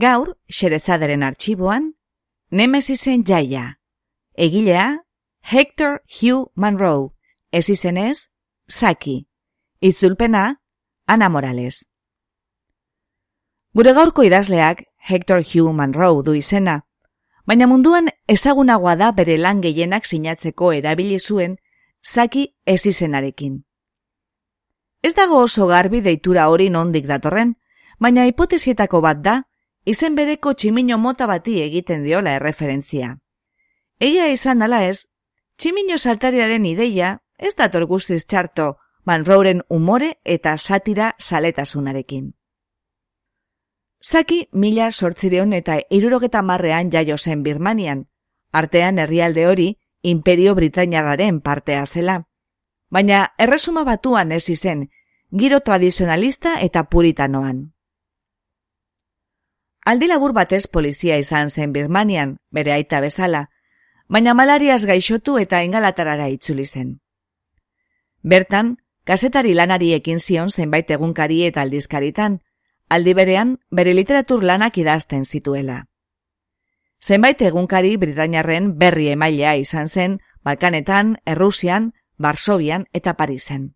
Gaur, xerezaderen arxiboan, Nemesisen jaia. Egilea, Hector Hugh Monroe. Ez izenez, Saki. Itzulpena, Ana Morales. Gure gaurko idazleak Hector Hugh Monroe du izena, baina munduan ezagunagoa da bere lan gehienak sinatzeko erabili zuen Saki ez izenarekin. Ez dago oso garbi deitura hori nondik datorren, baina hipotesietako bat da izen bereko tximino mota bati egiten diola erreferentzia. Egia izan dala ez, tximino saltariaren ideia ez dator guztiz txarto Manrouren umore eta satira saletasunarekin. Zaki mila sortzireon eta irurogeta marrean jaio zen Birmanian, artean herrialde hori Imperio Britainiararen partea zela. Baina erresuma batuan ez izen, giro tradizionalista eta puritanoan. Aldi labur batez polizia izan zen Birmanian, bere aita bezala, baina malariaz gaixotu eta engalatarara itzuli zen. Bertan, kasetari lanari ekin zion zenbait egunkari eta aldizkaritan, aldi berean bere literatur lanak idazten zituela. Zenbait egunkari Britainarren berri emailea izan zen Balkanetan, Errusian, Barsobian eta Parisen.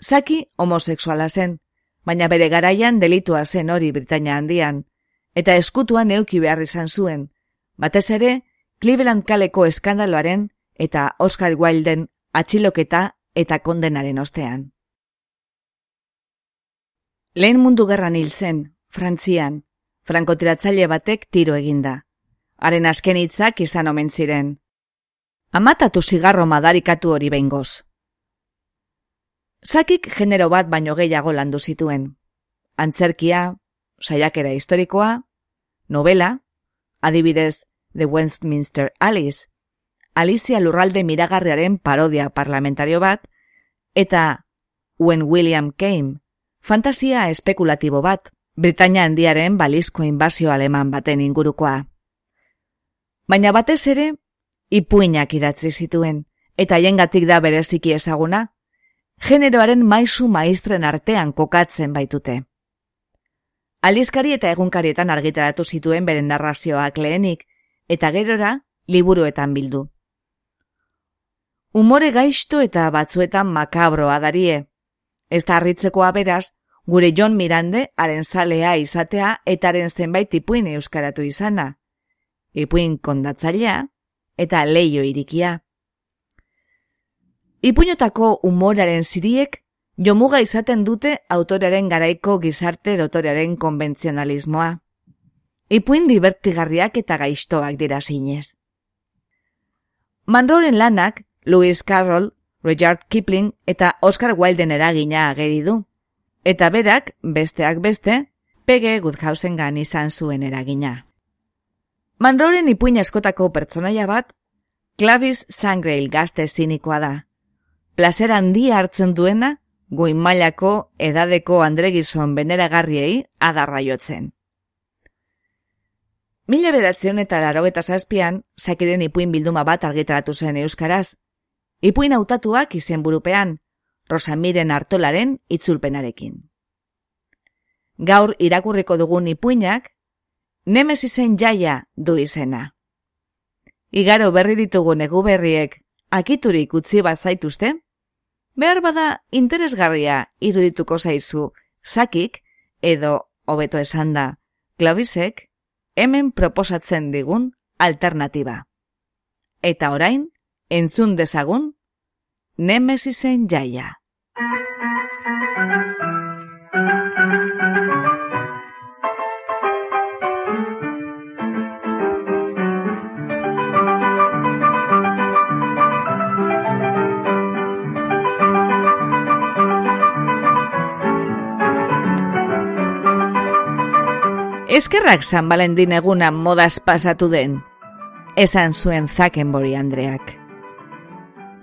Zaki homosexuala zen, baina bere garaian delitua zen hori Britania handian, eta eskutuan neuki behar izan zuen, batez ere, Cleveland kaleko eskandaloaren eta Oscar Wilden atxiloketa eta kondenaren ostean. Lehen mundu gerran hil zen, Frantzian, frankotiratzaile batek tiro eginda. Haren azken hitzak izan omen ziren. Amatatu zigarro madarikatu hori behingoz. Zakik genero bat baino gehiago landu zituen. Antzerkia, saiakera historikoa, novela, adibidez The Westminster Alice, Alicia Lurralde miragarriaren parodia parlamentario bat, eta When William Came, fantasia espekulatibo bat, Britania handiaren balizko inbazio aleman baten ingurukoa. Baina batez ere, ipuinak idatzi zituen, eta jengatik da bereziki ezaguna, generoaren maizu maistren artean kokatzen baitute. Aldizkari eta egunkarietan argitaratu zituen beren narrazioak lehenik, eta gerora liburuetan bildu. Umore gaizto eta batzuetan makabroa darie. Ez da harritzekoa beraz, gure John Mirande haren salea izatea eta haren zenbait ipuin euskaratu izana. Ipuin kondatzailea eta leio irikia. Ipuñotako umoraren ziriek jomuga izaten dute autoraren garaiko gizarte dotorearen konbentzionalismoa. Ipuin divertigarriak eta gaiztoak dira zinez. Manroren lanak, Lewis Carroll, Rudyard Kipling eta Oscar Wilden eragina ageri du. Eta berak, besteak beste, pege Goodhausen gan izan zuen eragina. Manroren ipuin askotako pertsonaia bat, Clavis Sangreil gazte zinikoa da placer handi hartzen duena, goin mailako edadeko andregizon beneragarriei adarra jotzen. Mila beratzen eta laro eta zazpian, zakiren ipuin bilduma bat argitaratu zen euskaraz. Ipuin hautatuak izen burupean, Rosamiren hartolaren itzulpenarekin. Gaur irakurriko dugun ipuinak, nemez izen jaia du izena. Igaro berri ditugun egu berriek akiturik utzi bat zaituzte? Behar bada interesgarria irudituko zaizu sakik edo hobeto esan da Clavisek hemen proposatzen digun alternatiba. Eta orain, entzun dezagun, Nemesisen jaia. Eskerrak San Valentin eguna modaz pasatu den, esan zuen Zakenbori Andreak.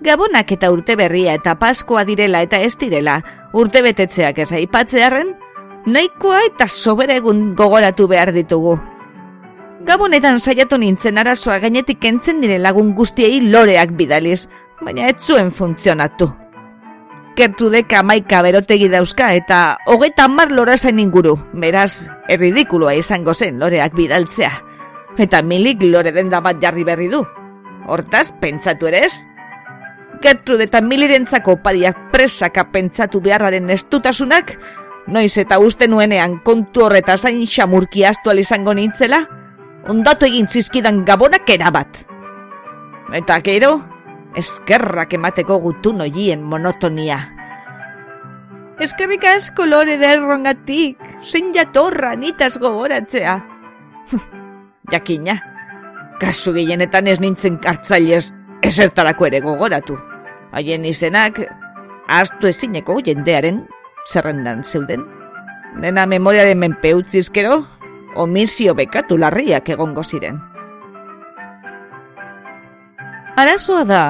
Gabonak eta urte berria eta paskoa direla eta ez direla urte betetzeak ez aipatzearen, nahikoa eta sobera egun gogoratu behar ditugu. Gabonetan saiatu nintzen arazoa gainetik entzen dire lagun guztiei loreak bidaliz, baina ez zuen funtzionatu. Gertrudek amaika berotegi dauzka eta hogeta mar lorazain inguru, beraz, erridikuloa izango zen loreak bidaltzea. Eta milik lore denda bat jarri berri du. Hortaz, pentsatu ere ez? Gertrude eta milirentzako pariak presaka pentsatu beharraren estutasunak, noiz eta uste nuenean kontu horreta zain xamurki astu izango nintzela, ondatu egin zizkidan gabonak erabat. Eta gero, eskerrak emateko gutu noien monotonia. Eskerrik asko lore da errongatik, zein jatorra nitaz gogoratzea. Jakina, kasu gehienetan ez nintzen kartzailez esertarako ere gogoratu. Haien izenak, astu ezineko jendearen zerrendan zeuden. Nena memoriaren menpe utzizkero, omisio bekatu larriak egongo ziren. Arazoa da,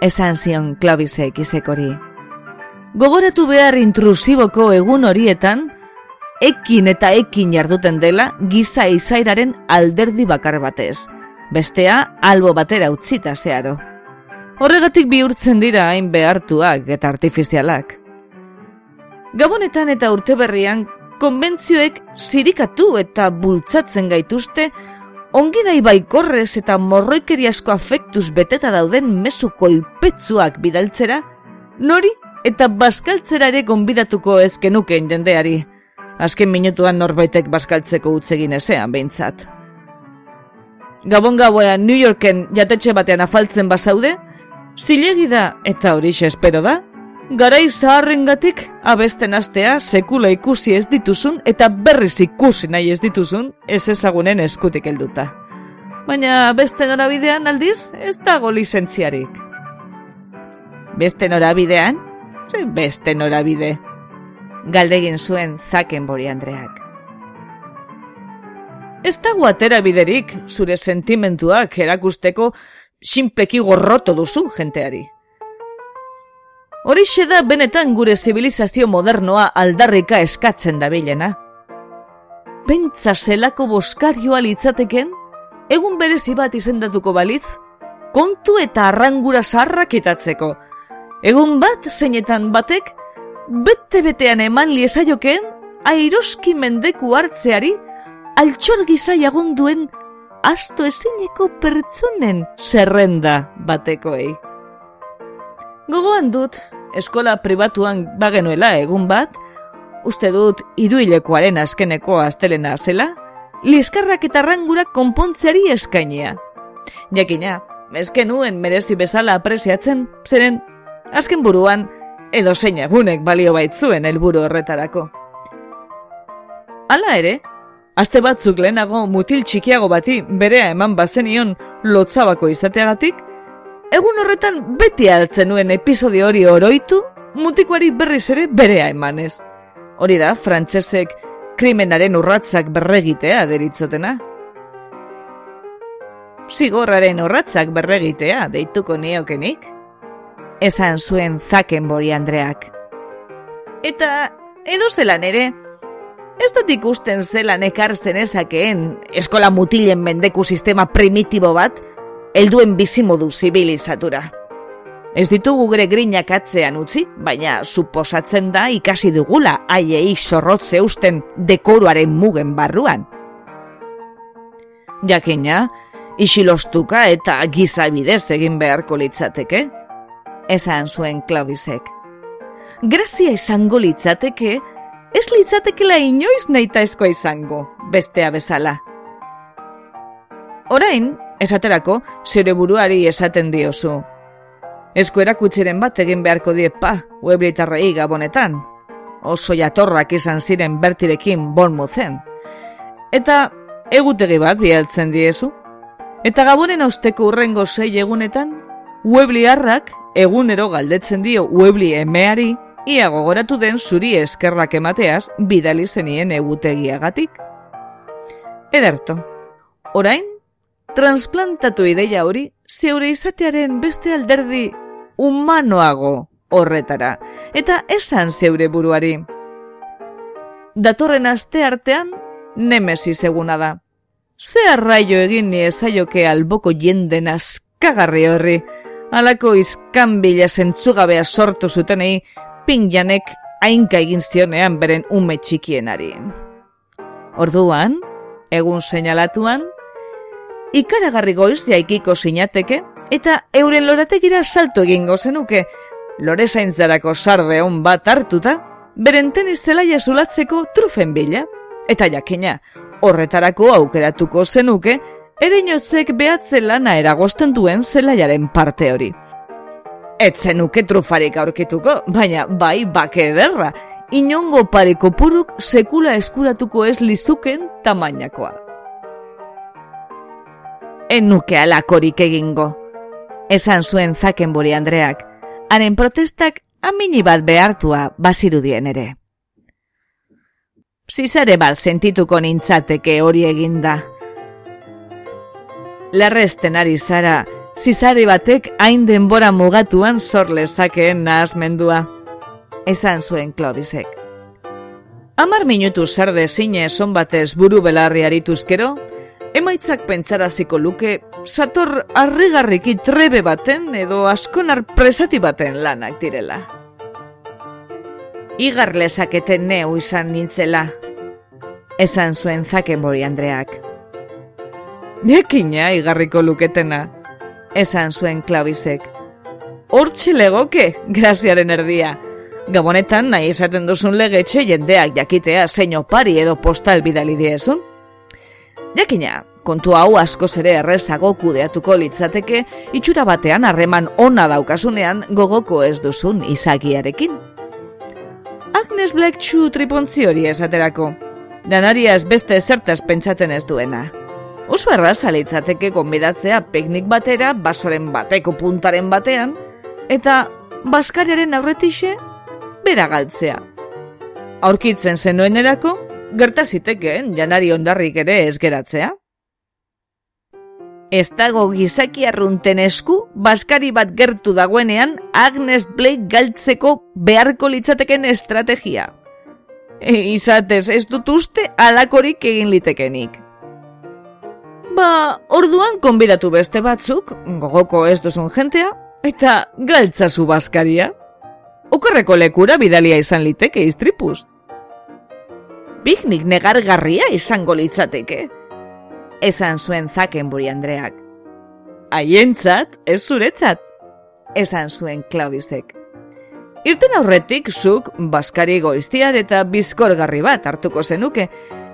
esan zion klabizek izekori. Gogoratu behar intrusiboko egun horietan, ekin eta ekin jarduten dela giza izairaren alderdi bakar batez, bestea albo batera utzita zeharo. Horregatik bihurtzen dira hain behartuak eta artifizialak. Gabonetan eta urte berrian, konbentzioek zirikatu eta bultzatzen gaituzte, ongirai baikorrez eta morroikeriasko afektuz beteta dauden mezuko ipetzuak bidaltzera, nori eta baskaltzera ere gonbidatuko ezkenuken jendeari. Azken minutuan norbaitek baskaltzeko utzegin ezean behintzat. Gabon gauean New Yorken jatetxe batean afaltzen basaude, zilegi da eta hori espero da, garai zaharrengatik abesten astea sekula ikusi ez dituzun eta berriz ikusi nahi ez dituzun ez ezagunen eskutik helduta. Baina beste norabidean aldiz ez dago lizentziarik. Beste norabidean? Ze beste norabide? Galdegin zuen zaken bori Andreak. Ez dago atera biderik zure sentimentuak erakusteko sinpleki gorroto duzu jenteari. Horixe da benetan gure zibilizazio modernoa aldarrika eskatzen da bilena. Bentza zelako boskarioa litzateken, egun berezi bat izendatuko balitz, kontu eta arrangura sarrak itatzeko. Egun bat zeinetan batek, bete-betean eman liesaioken, airoski mendeku hartzeari, altxor gizai agonduen, asto ezineko pertsonen zerrenda batekoei. Gogoan dut, eskola pribatuan bagenuela egun bat, uste dut iruilekoaren azkeneko astelena zela, liskarrak eta rangurak konpontzeari eskainia. Jakina, ezken nuen merezi bezala apresiatzen, zeren, azken buruan, edo zein egunek balio baitzuen helburu horretarako. Hala ere, aste batzuk lehenago mutil txikiago bati berea eman bazenion lotzabako izateagatik, Egun horretan beti altzen nuen episodio hori oroitu, mutikoari berriz ere berea emanez. Hori da, frantsesek krimenaren urratzak berregitea deritzotena. Zigorraren urratzak berregitea deituko niokenik? Esan zuen zaken bori Andreak. Eta edo zelan ere, ez dut ikusten zelan ekartzen ezakeen eskola mutilen mendeku sistema primitibo bat, helduen bizimodu zibilizatura. Ez ditugu gure grinak atzean utzi, baina suposatzen da ikasi dugula haiei sorrotze usten dekoruaren mugen barruan. Jakina, isilostuka eta gizabidez egin beharko litzateke, esan zuen Klavisek. Grazia izango litzateke, ez litzatekela inoiz naita izango, bestea bezala. Orain, Esaterako, zure buruari esaten diozu. Ezko erakutziren bat egin beharko die pa, uebritarrei gabonetan. Oso jatorrak izan ziren bertirekin bon muzen. Eta egutegi bat bialtzen diezu. Eta gabonen austeko urrengo sei egunetan, uebliarrak egunero galdetzen dio uebli emeari, ia gogoratu den zuri eskerrak emateaz bidali zenien egutegiagatik. Ederto, orain, transplantatu ideia hori zeure izatearen beste alderdi humanoago horretara, eta esan zeure buruari. Datorren aste artean, nemesis eguna da. Ze arraio egin ni ezaioke alboko jenden askagarri horri, alako izkanbila zentzugabea sortu zutenei, pinjanek hainka egin zionean beren ume txikienari. Orduan, egun seinalatuan, ikaragarri goiz jaikiko sinateke, eta euren lorategira salto egingo zenuke, lore zaintzarako sarde hon bat hartuta, beren tenis zelaia zulatzeko trufen bila, eta jakina, horretarako aukeratuko zenuke, ere inotzek behatzen lana eragosten duen zelaiaren parte hori. Etzenuke trufarik aurkituko, baina bai bake ederra, inongo pareko puruk sekula eskuratuko ez lizuken tamainakoa. Enuke alakorik egingo, esan zuen zakenburi Andreak, haren protestak amini bat behartua bazirudien ere. Zizare bat sentituko nintzateke hori eginda. Larresten ari zara, zizare batek hain denbora mugatuan zor lezakeen nahazmendua. Esan zuen Klobisek. Amar minutu zer zine son batez buru belarri arituzkero, emaitzak pentsaraziko luke sator arrigarriki trebe baten edo askonar presati baten lanak direla. Igar lezaketen neu izan nintzela, esan zuen zakenbori Andreak. Nekina igarriko luketena, esan zuen klabizek. Hortxe legoke, graziaren erdia. Gabonetan nahi esaten duzun legetxe jendeak jakitea zein opari edo postal bidali diezun. Jakina, kontu hau asko zere errezago kudeatuko litzateke, itxura batean harreman ona daukasunean gogoko ez duzun izagiarekin. Agnes Black Shoe tripontzi hori esaterako. Danariaz beste zertaz pentsatzen ez duena. Oso erraz alitzateke konbidatzea piknik batera basoren bateko puntaren batean, eta baskariaren aurretixe bera galtzea. Aurkitzen zenuen erako, gertazitekeen janari ondarrik ere ez geratzea. Ez dago gizaki arrunten esku, baskari bat gertu dagoenean Agnes Blake galtzeko beharko litzateken estrategia. E, izatez, ez dut uste alakorik egin litekenik. Ba, orduan konbidatu beste batzuk, gogoko ez duzun jentea, eta galtzazu baskaria. Okorreko lekura bidalia izan liteke iztripuz. Piknik negargarria izango litzateke esan zuen Zakenburi Andreak. Haientzat, ez zuretzat, esan zuen Klaubizek. Irten aurretik zuk baskari goiztiar eta bizkorgarri bat hartuko zenuke,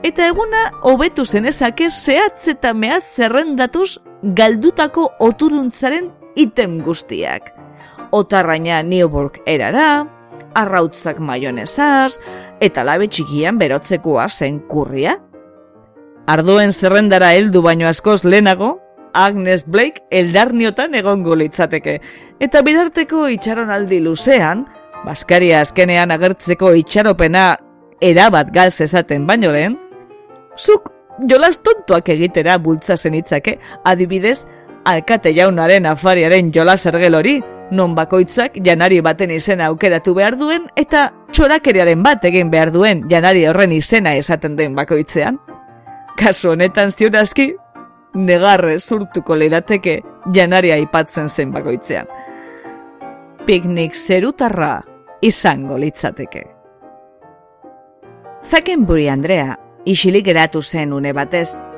eta eguna hobetu zenezake zehatz eta mehatz zerrendatuz galdutako oturuntzaren item guztiak. Otarraina Newburg erara, arrautzak maionezaz, eta labe txikian berotzekoa zen kurria, Ardoen zerrendara heldu baino askoz lehenago, Agnes Blake eldarniotan egongo litzateke. Eta bidarteko itxaronaldi luzean, Baskaria azkenean agertzeko itxaropena erabat galz ezaten baino lehen, zuk jolas tontoak egitera bultza zenitzake, adibidez, alkate jaunaren afariaren jolas ergelori, non bakoitzak janari baten izena aukeratu behar duen, eta txorakeriaren bat egin behar duen janari horren izena esaten den bakoitzean kasu honetan ziurazki, negarre zurtuko leirateke janaria aipatzen zen bakoitzean. Piknik zerutarra izango litzateke. Zakenburi Andrea, isilik eratu zen une batez.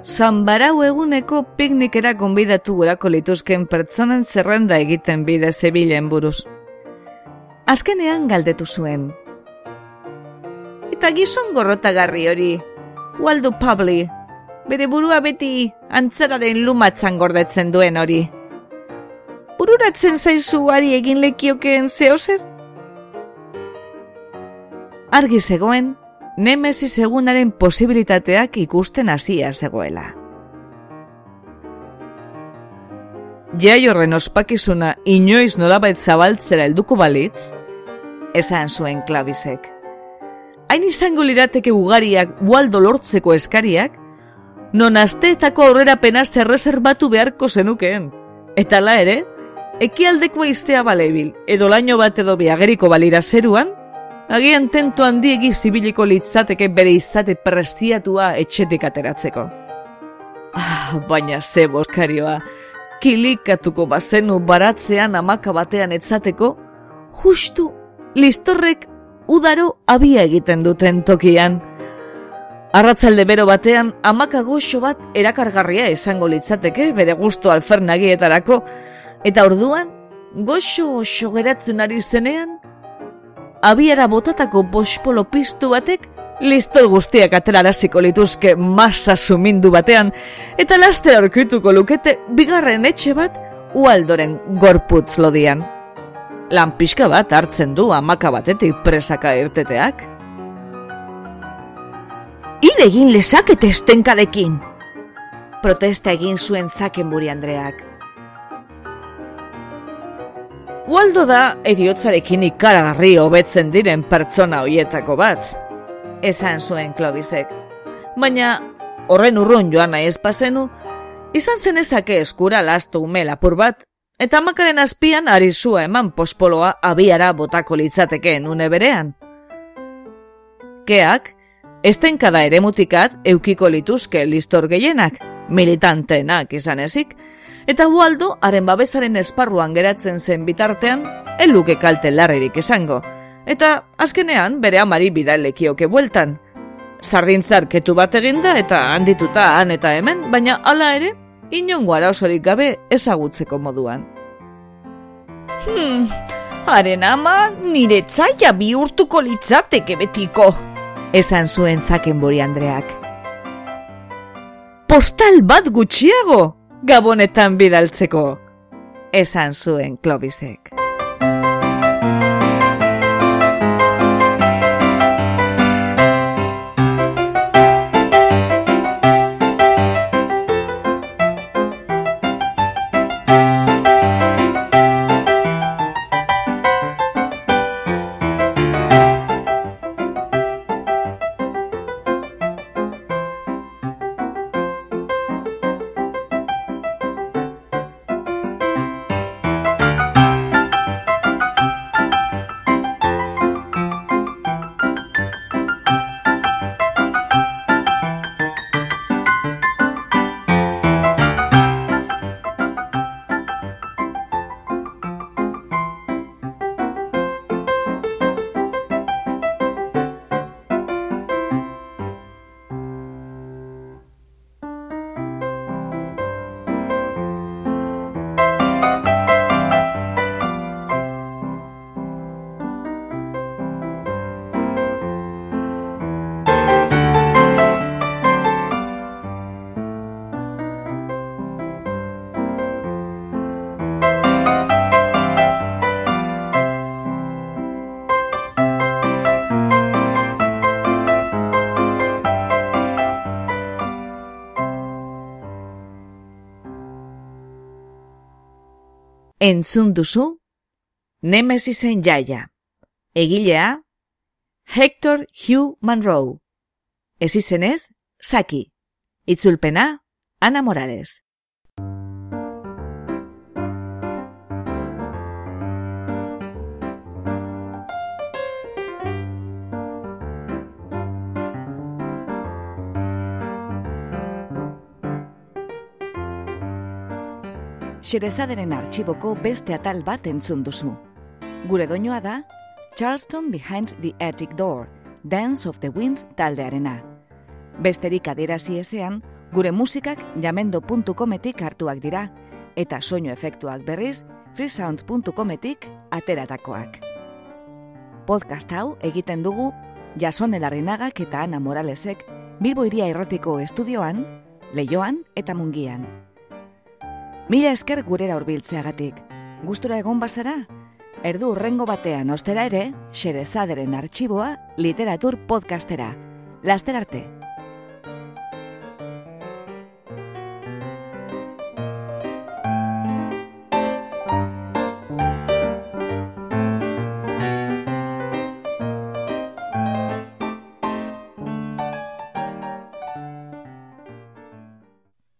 Zanbarau eguneko piknikera konbidatu gurako lituzken pertsonen zerrenda egiten bide zebilen buruz. Azkenean galdetu zuen. Eta gizon gorrotagarri hori, Waldo Pabli, bere burua beti antzeraren lumatzan gordetzen duen hori. Bururatzen zaizu ari egin lekiokeen zehozer? Argi zegoen, nemesi segunaren posibilitateak ikusten hasia zegoela. Jai horren ospakizuna inoiz nolabait zabaltzera helduko balitz, esan zuen klabizek hain izango lirateke ugariak waldo lortzeko eskariak, non asteetako aurrera pena zerrezerbatu beharko zenukeen. Eta la ere, ekialdeko iztea balebil, edo laino bat edo biageriko balira zeruan, agian tento handiegi zibiliko litzateke bere izate prestiatua etxetik ateratzeko. Ah, baina ze boskarioa, kilikatuko bazenu baratzean amaka batean etzateko, justu listorrek udaro abia egiten duten tokian. Arratzalde bero batean, amaka goxo bat erakargarria esango litzateke bere gusto alfernagietarako, eta orduan, goxo oso geratzen ari zenean, abiara botatako bospolo piztu batek listol guztiak ateraraziko lituzke masa sumindu batean, eta laste aurkituko lukete bigarren etxe bat ualdoren gorputz lodian. Lan pixka bat hartzen du amaka batetik presaka irteteak. Hil egin lezakete estenkadekin! Protesta egin zuen zaken buri Andreak. Ualdo da eriotzarekin ikaragarri hobetzen diren pertsona hoietako bat. Esan zuen Klobizek. Baina horren urrun joan nahi espazenu, izan zenezake eskura lastu ume lapur bat eta makaren azpian ari zua eman pospoloa abiara botako litzatekeen une berean. Keak, estenkada ere mutikat eukiko lituzke listor gehienak, militanteenak izan ezik, eta hualdo haren babesaren esparruan geratzen zen bitartean, eluke kalte larririk izango, eta azkenean bere amari bidalekioke bueltan. Sardintzar ketu bat eginda eta handituta han eta hemen, baina hala ere, inongo arazorik gabe ezagutzeko moduan. Hmm, haren ama nire tzaia bihurtuko litzateke betiko. Esan zuen zaken buri Andreak. Postal bat gutxiago, gabonetan bidaltzeko. Esan zuen Klobizek. Entzun duzu? Nemesisen jaia. Egilea? Hector Hugh Monroe. Ez izenez, Saki. Itzulpena, Ana Morales. Xerezaderen arxiboko beste atal bat entzun duzu. Gure doinoa da, Charleston Behind the Attic Door, Dance of the Wind taldearena. Besterik adierazi ezean, gure musikak jamendo.cometik hartuak dira, eta soinu efektuak berriz, freesound.cometik ateratakoak. Podcast hau egiten dugu, Jason Elarrinagak eta Ana Moralesek, Bilbo Iria Errotiko Estudioan, Leioan eta Mungian. Mila esker gurera hurbiltzeagatik. Gustura egon bazara? Erdu urrengo batean ostera ere, Xerezaderen arxiboa literatur podcastera. Laster arte!